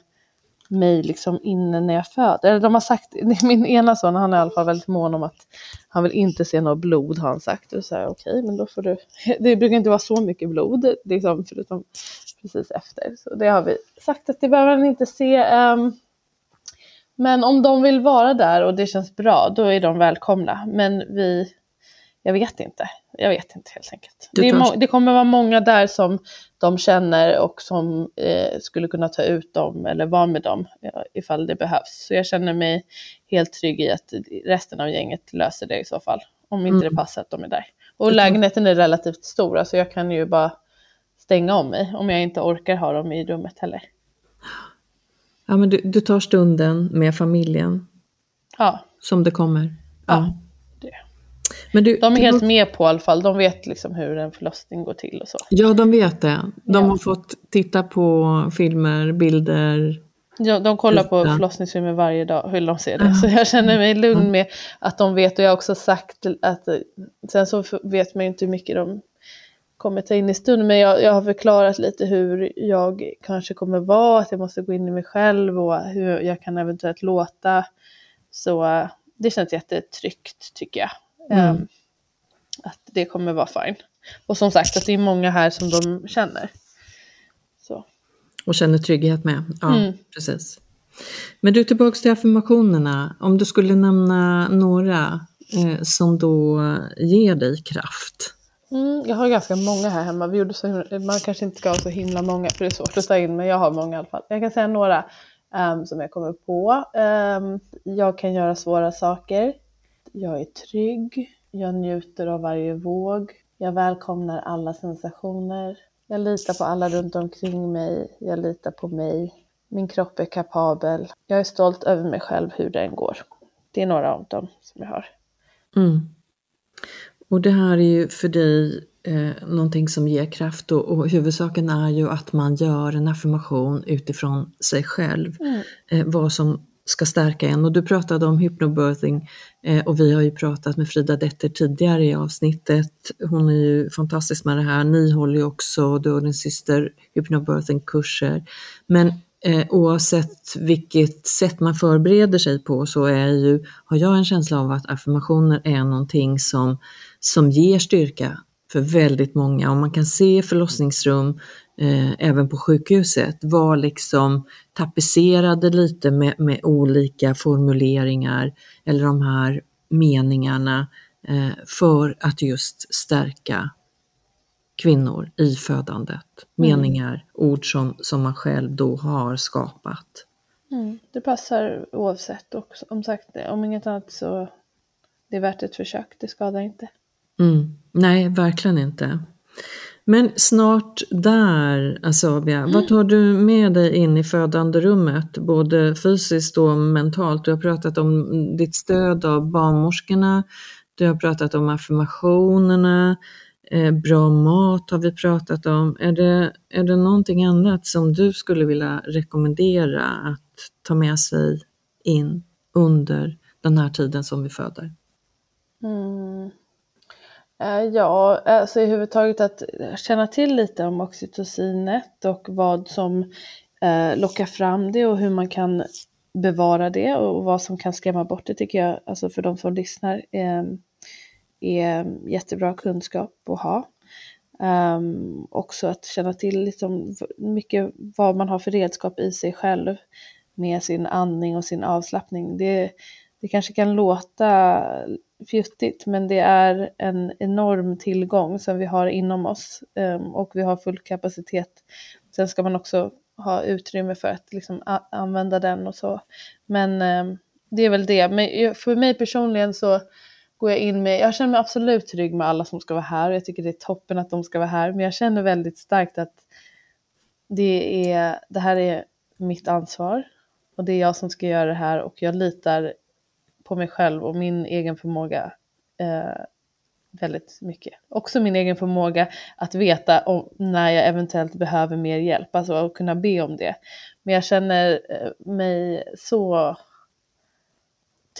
mig liksom inne när jag föder. Eller de har sagt, (laughs) min ena son han är i alla fall väldigt mån om att han vill inte se något blod har han sagt. Och så här, okej, men då får du, (laughs) det brukar inte vara så mycket blod, liksom, förutom precis efter. Så det har vi sagt att det behöver han inte se. Um, men om de vill vara där och det känns bra, då är de välkomna. Men vi, jag vet inte. Jag vet inte helt enkelt. Det, är det kommer vara många där som de känner och som eh, skulle kunna ta ut dem eller vara med dem ja, ifall det behövs. Så jag känner mig helt trygg i att resten av gänget löser det i så fall. Om inte det passar att de är där. Och lägenheten är relativt stor, alltså jag kan ju bara stänga om mig om jag inte orkar ha dem i rummet heller. Ja, men du, du tar stunden med familjen Ja, som det kommer. Ja. Men du, de är du- helt med på i alla fall. De vet liksom hur en förlossning går till och så. Ja, de vet det. De Ja. har fått titta på filmer, bilder. Ja, de kollar på förlossningsfilmer varje dag, vill de se det. Så jag känner mig lugn med att de vet och jag har också sagt att sen så vet man ju inte hur mycket de kommer ta in i stunden men jag, jag har förklarat lite hur jag kanske kommer vara, att jag måste gå in i mig själv och hur jag kan eventuellt låta. Så det känns jättetryggt tycker jag. Mm. Ehm, att det kommer vara fine. Och som sagt att det är många här som de känner. Så. Och känner trygghet med. Ja, Mm. precis. Men du, tillbaks till affirmationerna. Om du skulle nämna några eh, som då ger dig kraft. Mm, jag har ganska många här hemma. Vi gjorde så himla, man kanske inte ska ha så himla många för det är svårt att ta in men jag har många i alla fall. Jag kan säga några ehm, som jag kommer på. Ehm, jag kan göra svåra saker. Jag är trygg. Jag njuter av varje våg. Jag välkomnar alla sensationer. Jag litar på alla runt omkring mig. Jag litar på mig. Min kropp är kapabel. Jag är stolt över mig själv hur den går. Det är några av dem som jag har. Mm. Och det här är ju för dig eh, någonting som ger kraft och, och huvudsaken är ju att man gör en affirmation utifrån sig själv. Eh, vad som ska stärka en. Och du pratade om hypnobirthing eh, och vi har ju pratat med Frida Detter tidigare i avsnittet. Hon är ju fantastisk med det här. Ni håller ju också, du och din syster, hypnobirthing-kurser. Men eh, oavsett vilket sätt man förbereder sig på så är ju, har jag en känsla av att affirmationer är någonting som, som ger styrka för väldigt många och man kan se i förlossningsrum eh, även på sjukhuset var liksom tapetserade lite med, med olika formuleringar eller de här meningarna eh, för att just stärka kvinnor i födandet. Meningar, ord som, som man själv då har skapat. Mm, det passar oavsett och som sagt, om inget annat så det är värt ett försök, det skadar inte. Mm. Nej, verkligen inte. Men snart där, Asabia, vad tar du med dig in i födanderummet, både fysiskt och mentalt? Du har pratat om ditt stöd av barnmorskorna, du har pratat om affirmationerna, eh, bra mat har vi pratat om. Är det, är det någonting annat som du skulle vilja rekommendera att ta med sig in under den här tiden som vi föder? Mm. Eh, ja, alltså i huvudtaget att känna till lite om oxytocinet och vad som eh, lockar fram det och hur man kan bevara det och vad som kan skrämma bort det tycker jag, alltså för de som lyssnar, ehm, är jättebra kunskap att ha. Um, också att känna till liksom mycket vad man har för redskap i sig själv med sin andning och sin avslappning. Det, det kanske kan låta fjuttigt men det är en enorm tillgång som vi har inom oss ehm, och vi har full kapacitet. Sen ska man också ha utrymme för att liksom använda den och så. Men ehm, det är väl det. Men för mig personligen så går jag in med, jag känner mig absolut trygg med alla som ska vara här och jag tycker det är toppen att de ska vara här. Men jag känner väldigt starkt att det, är, det här är mitt ansvar och det är jag som ska göra det här och jag litar på mig själv och min egen förmåga eh, väldigt mycket. Också min egen förmåga att veta om, när jag eventuellt behöver mer hjälp, alltså att kunna be om det. Men jag känner eh, mig så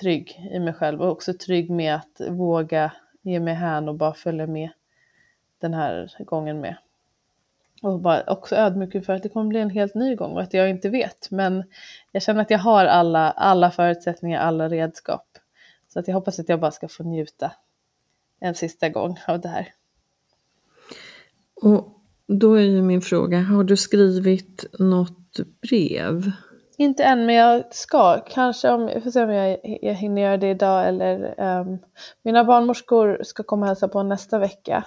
trygg i mig själv och också trygg med att våga ge mig hän och bara följa med den här gången med. Och bara också ödmjuk för att det kommer bli en helt ny gång och att jag inte vet. Men jag känner att jag har alla, alla förutsättningar, alla redskap. Så att jag hoppas att jag bara ska få njuta en sista gång av det här. Och då är ju min fråga, har du skrivit något brev? Inte än, men jag ska. Kanske om, jag får se om jag, jag hinner göra det idag eller um, mina barnmorskor ska komma och hälsa på nästa vecka.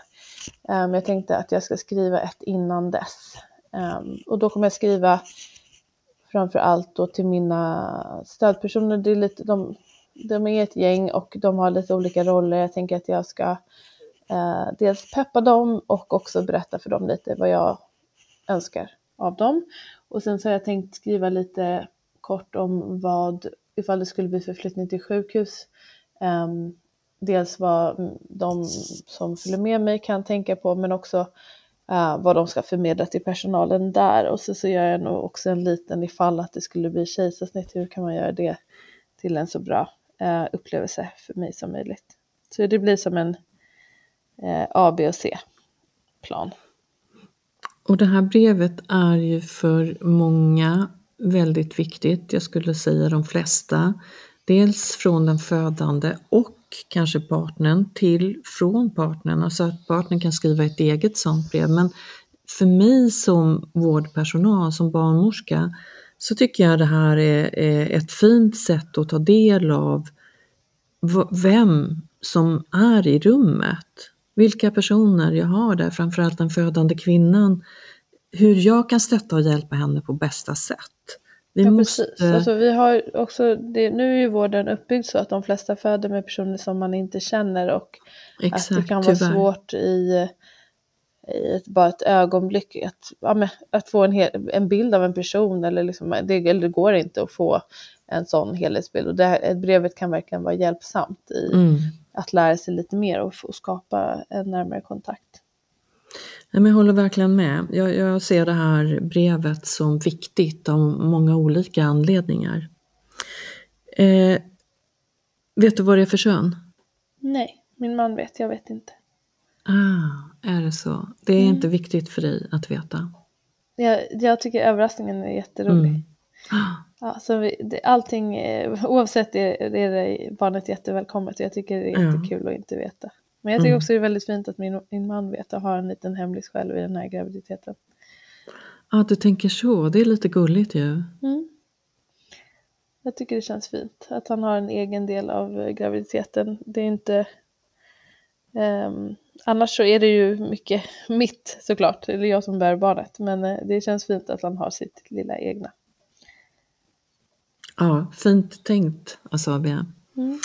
Um, jag tänkte att jag ska skriva ett innan dess. Um, och då kommer jag skriva framför allt då till mina stödpersoner. Det är lite, de, de är ett gäng och de har lite olika roller. Jag tänker att jag ska uh, dels peppa dem och också berätta för dem lite vad jag önskar av dem. Och sen så har jag tänkt skriva lite kort om vad, ifall det skulle bli förflyttning till sjukhus, um, dels vad de som följer med mig kan tänka på men också uh, vad de ska förmedla till personalen där och så, så gör jag nog också en liten ifall att det skulle bli kejsarsnitt, hur kan man göra det till en så bra uh, upplevelse för mig som möjligt. Så det blir som en uh, A, B och C-plan. Och det här brevet är ju för många väldigt viktigt, jag skulle säga de flesta. Dels från den födande och kanske partnern till från partnern, alltså att partnern kan skriva ett eget sånt brev. Men för mig som vårdpersonal, som barnmorska, så tycker jag det här är, är ett fint sätt att ta del av vem som är i rummet vilka personer jag har där, framförallt den födande kvinnan, hur jag kan stötta och hjälpa henne på bästa sätt. Vi ja, måste... precis. Alltså, vi har också, det, nu är ju vården uppbyggd så att de flesta föder med personer som man inte känner och Exakt, att det kan vara tyvärr. svårt i, i ett, bara ett ögonblick att, ja, att få en, hel, en bild av en person eller, liksom, det, eller det går inte att få en sån helhetsbild och det här, brevet kan verkligen vara hjälpsamt i mm att lära sig lite mer och, och skapa en närmare kontakt. Jag håller verkligen med. Jag, jag, ser det här brevet som viktigt av många olika anledningar. Eh, vet du vad det är för kön? Nej, min man vet, jag vet inte. Ah, är det så? Det är mm. inte viktigt för dig att veta? Jag, jag tycker överraskningen är jätterolig. Mm. (gasps) Ja, så vi, det, allting, eh, oavsett är, är det barnet jättevälkommet och jag tycker det är ja. jättekul att inte veta. Men jag tycker mm. också det är väldigt fint att min, min man vet och har en liten hemlis själv i den här graviditeten. Ja, du tänker så. Det är lite gulligt ju. Mm. Jag tycker det känns fint att han har en egen del av graviditeten. Det är inte... Um, annars så är det ju mycket mitt såklart, eller jag som bär barnet. Men uh, det känns fint att han har sitt lilla egna. Ja, fint tänkt Asabia. Mm.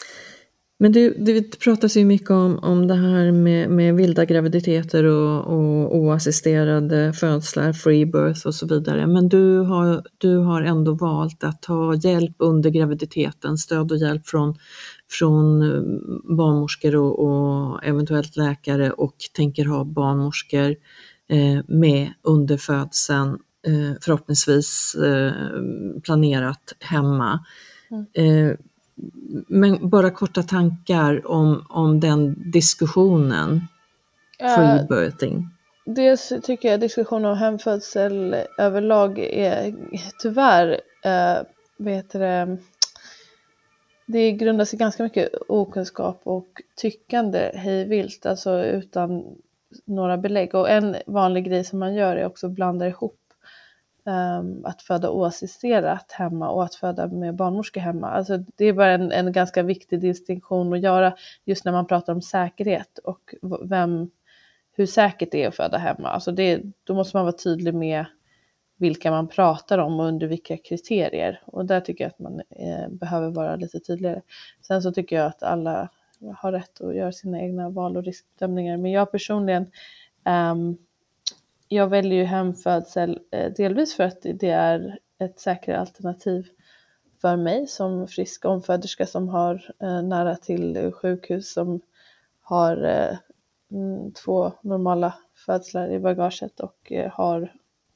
Men det, det pratas ju mycket om, om det här med, med vilda graviditeter och, och oassisterade födslar, free birth och så vidare. Men du har, du har ändå valt att ta hjälp under graviditeten, stöd och hjälp från, från eh, barnmorskor och, och eventuellt läkare och tänker ha barnmorskor eh, med under födseln Eh, förhoppningsvis eh, planerat hemma. Mm. Eh, men bara korta tankar om, om den diskussionen, free birthing. Dels tycker jag diskussionen om hemfödsel överlag är tyvärr, äh, vet det, det grundar sig ganska mycket okunskap och tyckande hejvilt, alltså utan några belägg. Och en vanlig grej som man gör är också att blanda ihop Ehm, att föda oassisterat hemma och att föda med barnmorska hemma. Alltså det är bara en, en ganska viktig distinktion att göra just när man pratar om säkerhet och vem, hur säkert det är att föda hemma. Alltså det, då måste man vara tydlig med vilka man pratar om och under vilka kriterier. Och där tycker jag att man eh, behöver vara lite tydligare. Sen så tycker jag att alla har rätt att göra sina egna val och riskbedömningar. Men jag personligen, um, jag väljer ju hemfödsel eh, delvis för att det är ett säkrare alternativ för mig som frisk omföderska som har eh, nära till sjukhus som har eh, mm, två normala födslar i bagaget och har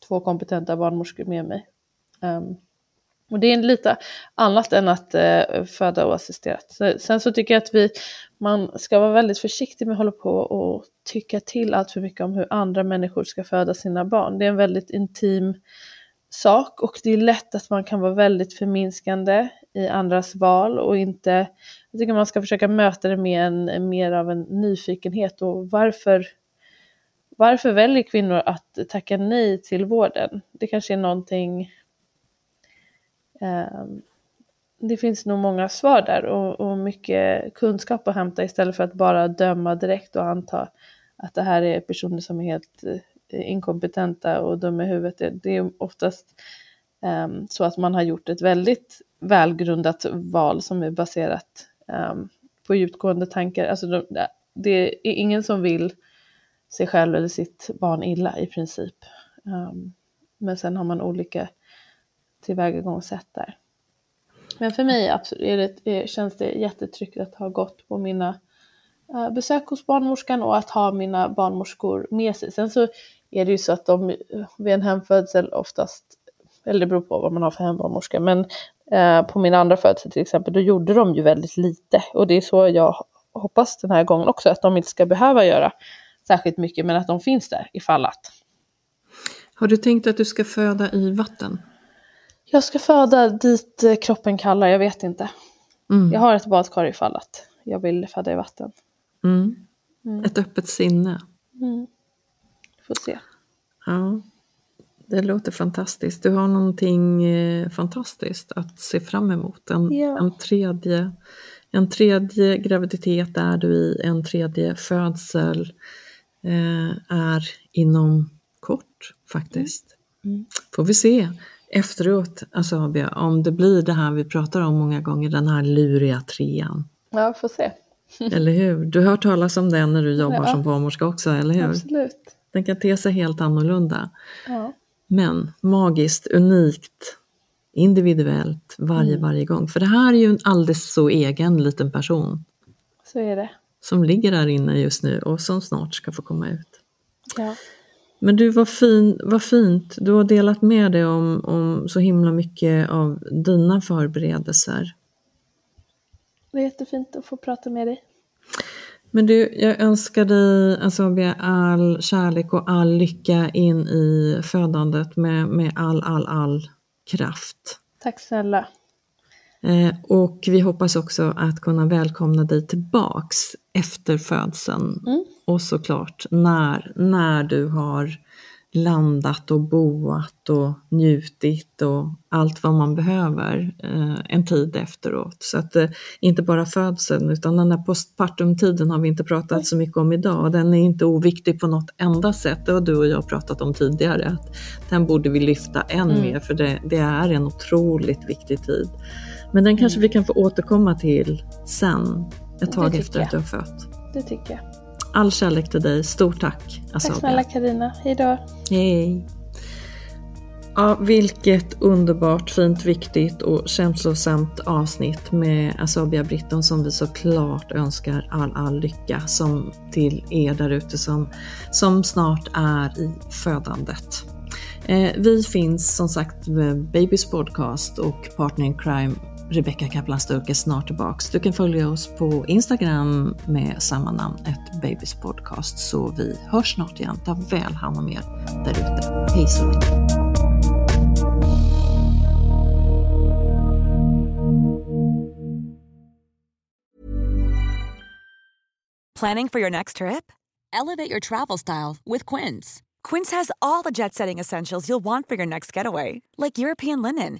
två kompetenta barnmorskor med mig. Ehm, och det är lite annat än att eh, föda oassisterat. Så, sen så tycker jag att vi, man ska vara väldigt försiktig med att hålla på och tycka till allt för mycket om hur andra människor ska föda sina barn. Det är en väldigt intim sak och det är lätt att man kan vara väldigt förminskande i andras val och inte, jag tycker man ska försöka möta det med en, mer av en nyfikenhet och varför varför väljer kvinnor att tacka nej till vården? Det kanske är någonting Ehm, det finns nog många svar där och, och, mycket kunskap att hämta istället för att bara döma direkt och anta att det här är personer som är helt eh, inkompetenta och dumma i huvudet. Det, är oftast um, så att man har gjort ett väldigt välgrundat val som är baserat um, på djupgående tankar. Alltså de, det är ingen som vill sig själv eller sitt barn illa i princip. Um, men sen har man olika tillvägagångssätt där. Men för mig absolut, är det, är, känns det jättetryggt att ha gått på mina uh, besök hos barnmorskan och att ha mina barnmorskor med sig. Sen så är det ju så att de vid en hemfödsel oftast, eller det beror på vad man har för hembarnmorska, men uh, på min andra födsel till exempel, då gjorde de ju väldigt lite och det är så jag hoppas den här gången också, att de inte ska behöva göra särskilt mycket men att de finns där ifall att. Har du tänkt att du ska föda i vatten? Jag ska föda dit eh, kroppen kallar, jag vet inte. Mm. Jag har ett badkar ifall att jag vill föda i vatten. Mm. Mm. Ett öppet sinne. Mm. Får se. Ja, det låter fantastiskt. Du har någonting eh, fantastiskt att se fram emot. En, ja. en, tredje, en tredje graviditet är du i, en tredje födsel eh, är inom kort faktiskt. Mm. Mm. Får vi se efteråt, alltså, om det blir det här vi pratar om många gånger, den här luriga trean. Ja, får se. (laughs) eller hur? Du har hört talas om den när du jobbar ja. som barnmorska också, eller hur? Absolut. Den kan te sig helt annorlunda. Ja. Men magiskt, unikt, individuellt varje, mm. varje gång. För det här är ju en alldeles så egen liten person. Så är det som ligger där inne just nu och som snart ska få komma ut. Ja. Men du, vad, fin, vad fint. Du har delat med dig om, om så himla mycket av dina förberedelser. Det är jättefint att få prata med dig. Men du, jag önskar dig alltså, all kärlek och all lycka in i födandet med, med all, all, all kraft. Tack snälla. Eh, och vi hoppas också att kunna välkomna dig tillbaks efter födseln. Mm. Och såklart när, när du har landat och boat och njutit och allt vad man behöver eh, en tid efteråt. Så att eh, inte bara födseln utan den här postpartumtiden har vi inte pratat så mycket om idag. Den är inte oviktig på något enda sätt. Det har du och jag pratat om tidigare. Att den borde vi lyfta än mm. mer för det, det är en otroligt viktig tid. Men den kanske mm. vi kan få återkomma till sen, ett tag efter att du har fött. Det tycker jag. All kärlek till dig. Stort tack. Asabia. Tack snälla Karina. Hej då. Hej. Ja, vilket underbart, fint, viktigt och känslosamt avsnitt med Asabia Britton som vi såklart önskar all, all lycka som till er där ute som, som snart är i födandet. Eh, vi finns som sagt med Babys Podcast och Partner in Crime Rebecka Kaplan Sturk är snart tillbaks. Du kan följa oss på Instagram med samma namn, ett Babys Podcast. Så vi hörs snart igen. Ta väl hand om er där ute. Hej så länge. Planning for your next trip? elevate your travel style with Quince. Quince has all the jet setting essentials you'll want for your next getaway, like European linen,